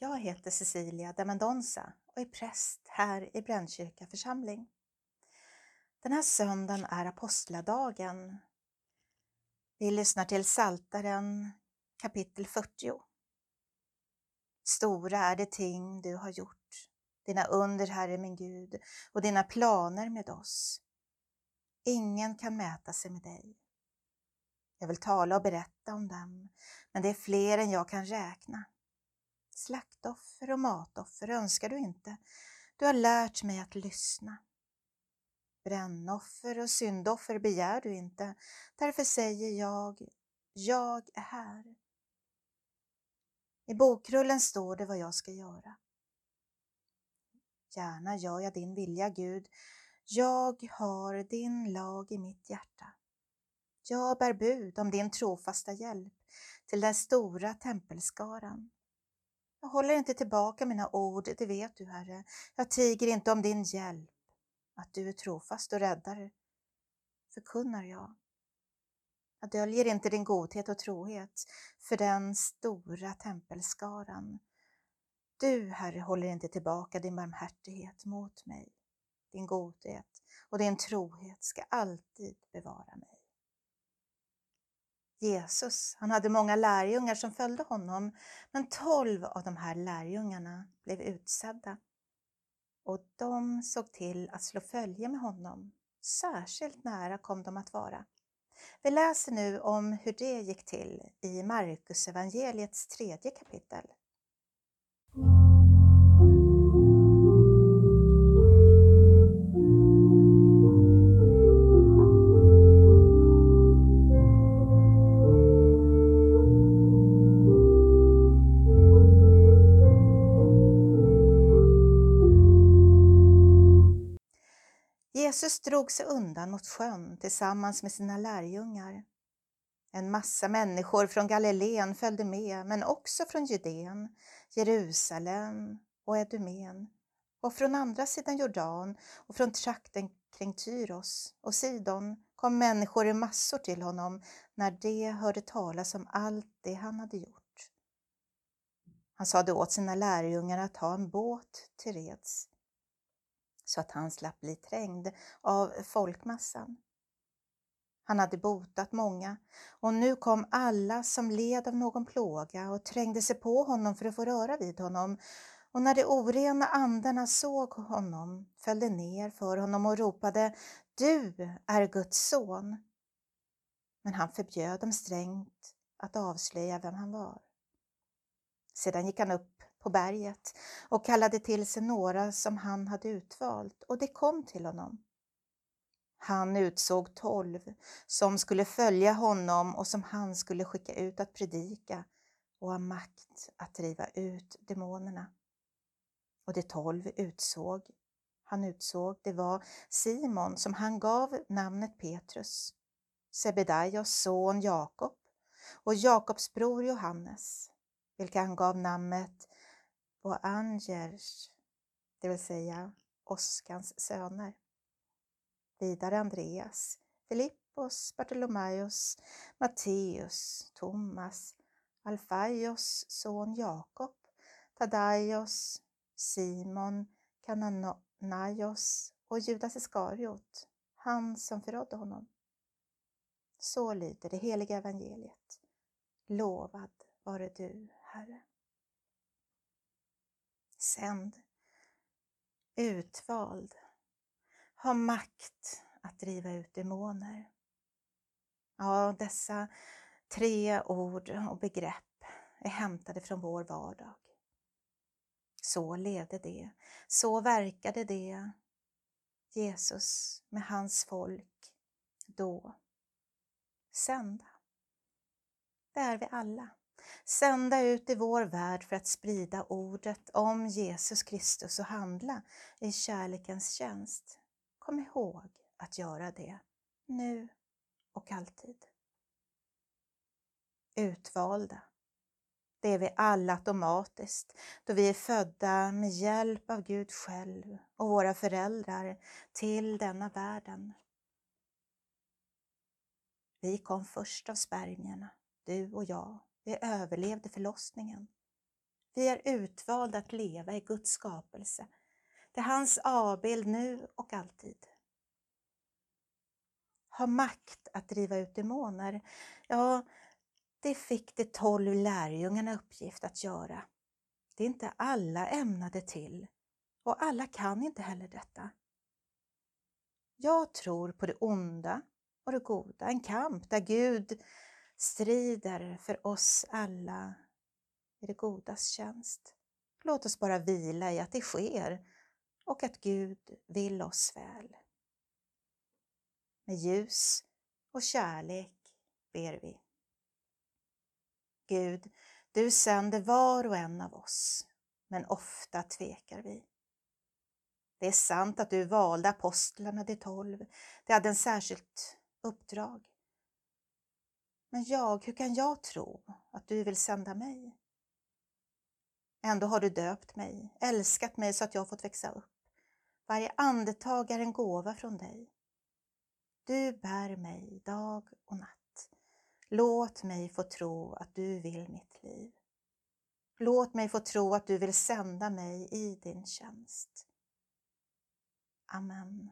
Jag heter Cecilia de Mendonça och är präst här i Brännkyrka församling. Den här söndagen är apostladagen. Vi lyssnar till Saltaren kapitel 40. Stora är de ting du har gjort, dina under, Herre min Gud, och dina planer med oss. Ingen kan mäta sig med dig. Jag vill tala och berätta om dem, men det är fler än jag kan räkna. Slaktoffer och matoffer önskar du inte. Du har lärt mig att lyssna. Brännoffer och syndoffer begär du inte. Därför säger jag, jag är här. I bokrullen står det vad jag ska göra. Gärna gör jag din vilja, Gud. Jag har din lag i mitt hjärta. Jag bär bud om din trofasta hjälp till den stora tempelskaran. Jag håller inte tillbaka mina ord, det vet du, Herre. Jag tiger inte om din hjälp. Att du är trofast och räddare förkunnar jag. Jag döljer inte din godhet och trohet för den stora tempelskaran. Du, Herre, håller inte tillbaka din barmhärtighet mot mig. Din godhet och din trohet ska alltid bevara mig. Jesus, han hade många lärjungar som följde honom, men tolv av de här lärjungarna blev utsedda. Och de såg till att slå följe med honom. Särskilt nära kom de att vara. Vi läser nu om hur det gick till i Markus evangeliets tredje kapitel. Jesus drog sig undan mot sjön tillsammans med sina lärjungar. En massa människor från Galileen följde med, men också från Judeen, Jerusalem och Edumen och från andra sidan Jordan och från trakten kring Tyros och Sidon kom människor i massor till honom när de hörde talas om allt det han hade gjort. Han sade åt sina lärjungar att ha en båt till reds så att han slapp bli trängd av folkmassan. Han hade botat många och nu kom alla som led av någon plåga och trängde sig på honom för att få röra vid honom. Och när de orena andarna såg honom föll de ner för honom och ropade Du är Guds son. Men han förbjöd dem strängt att avslöja vem han var. Sedan gick han upp på berget och kallade till sig några som han hade utvalt och det kom till honom. Han utsåg tolv som skulle följa honom och som han skulle skicka ut att predika och ha makt att driva ut demonerna. Och de tolv utsåg, han utsåg, det var Simon som han gav namnet Petrus, Sebedaios son Jakob och Jakobs bror Johannes, vilka han gav namnet och Angers, det vill säga Oskans söner. Vidare Andreas, Filippos, Bartolomaios, Matteus, Thomas, Alfaios son Jakob, Tadaios, Simon, Kananaios och Judas Iskariot, han som förrådde honom. Så lyder det heliga evangeliet. Lovad vare du, Herre sänd, utvald, har makt att driva ut demoner. Ja, dessa tre ord och begrepp är hämtade från vår vardag. Så levde det, så verkade det Jesus med hans folk då. Sända. Det är vi alla sända ut i vår värld för att sprida ordet om Jesus Kristus och handla i kärlekens tjänst. Kom ihåg att göra det, nu och alltid. Utvalda. Det är vi alla automatiskt då vi är födda med hjälp av Gud själv och våra föräldrar till denna världen. Vi kom först av spermierna, du och jag vi överlevde förlossningen. Vi är utvalda att leva i Guds skapelse. Det är hans avbild nu och alltid. Ha makt att driva ut demoner. Ja, det fick de tolv lärjungarna uppgift att göra. Det är inte alla ämnade till och alla kan inte heller detta. Jag tror på det onda och det goda, en kamp där Gud strider för oss alla i det godas tjänst. Låt oss bara vila i att det sker och att Gud vill oss väl. Med ljus och kärlek ber vi. Gud, du sänder var och en av oss, men ofta tvekar vi. Det är sant att du valde apostlarna, de tolv. De hade en särskilt uppdrag. Men jag, hur kan jag tro att du vill sända mig? Ändå har du döpt mig, älskat mig så att jag fått växa upp. Varje andetag är en gåva från dig. Du bär mig dag och natt. Låt mig få tro att du vill mitt liv. Låt mig få tro att du vill sända mig i din tjänst. Amen.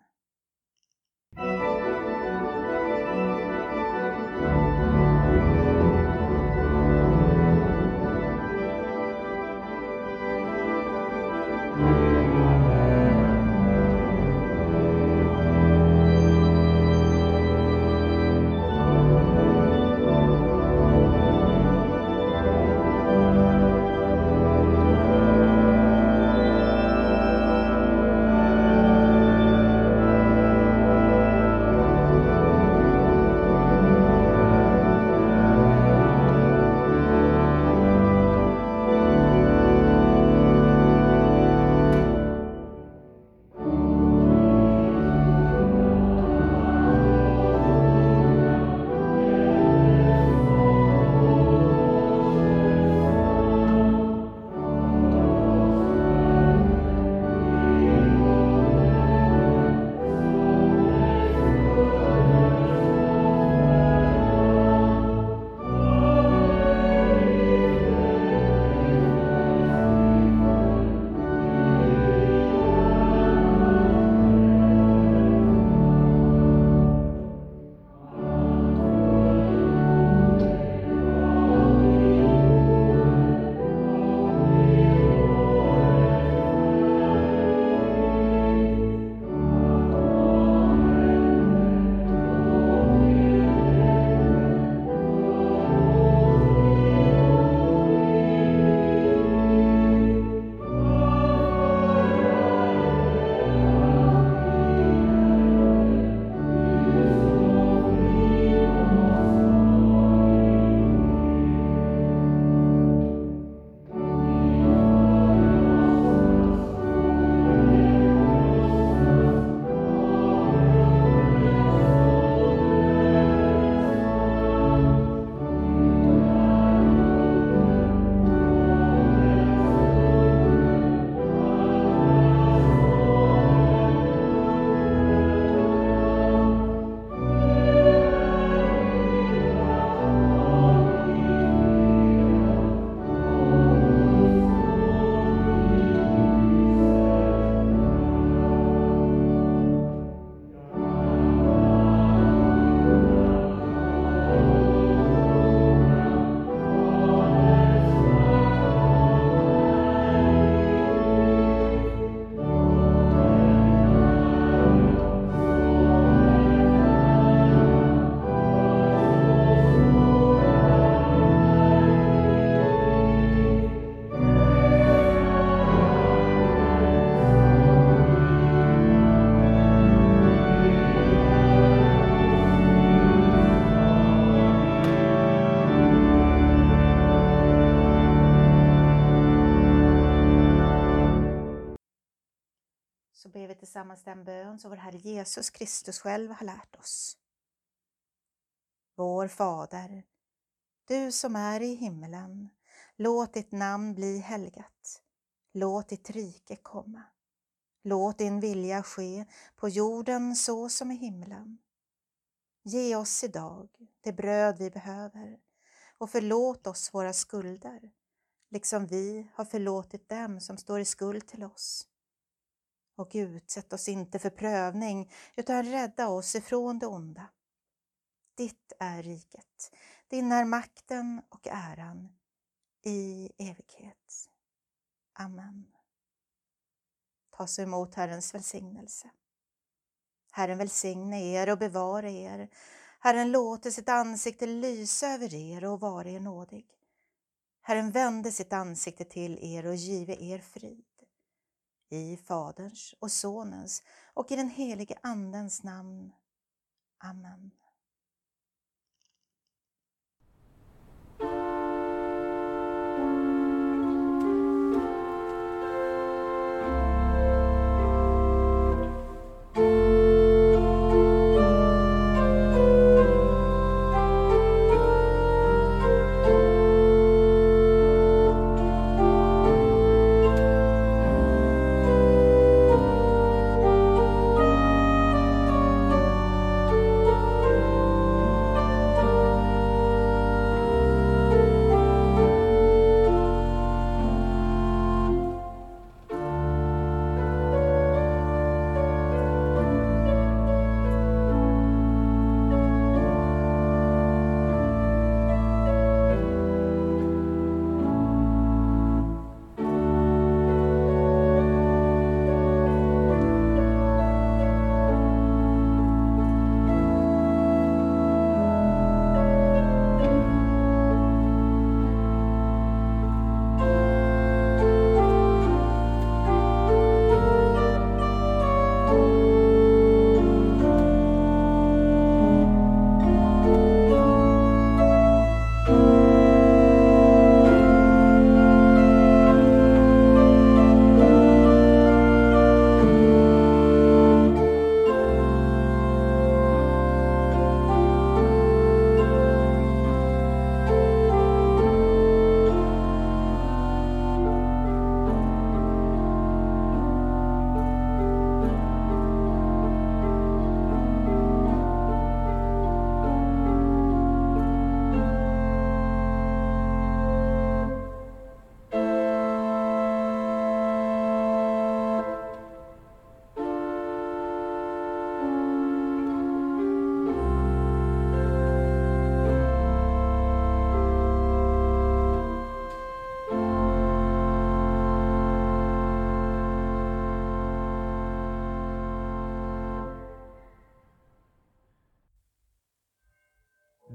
Tillsammans den bön som vår Herre Jesus Kristus själv har lärt oss. Vår Fader, du som är i himmelen, låt ditt namn bli helgat. Låt ditt rike komma. Låt din vilja ske på jorden så som i himlen. Ge oss idag det bröd vi behöver och förlåt oss våra skulder, liksom vi har förlåtit dem som står i skuld till oss. Och utsätt oss inte för prövning, utan rädda oss ifrån det onda. Ditt är riket, din är makten och äran i evighet. Amen. Ta så emot Herrens välsignelse. Herren välsigne er och bevara er. Herren låter sitt ansikte lysa över er och vara er nådig. Herren vände sitt ansikte till er och give er frid. I Faderns och Sonens och i den helige Andens namn. Amen.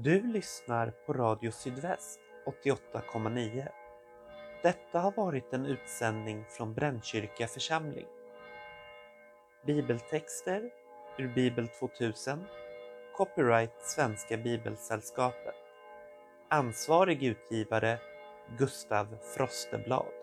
Du lyssnar på Radio Sydväst 88,9. Detta har varit en utsändning från Brännkyrka församling. Bibeltexter ur Bibel 2000 Copyright Svenska Bibelsällskapet Ansvarig utgivare Gustav Frosteblad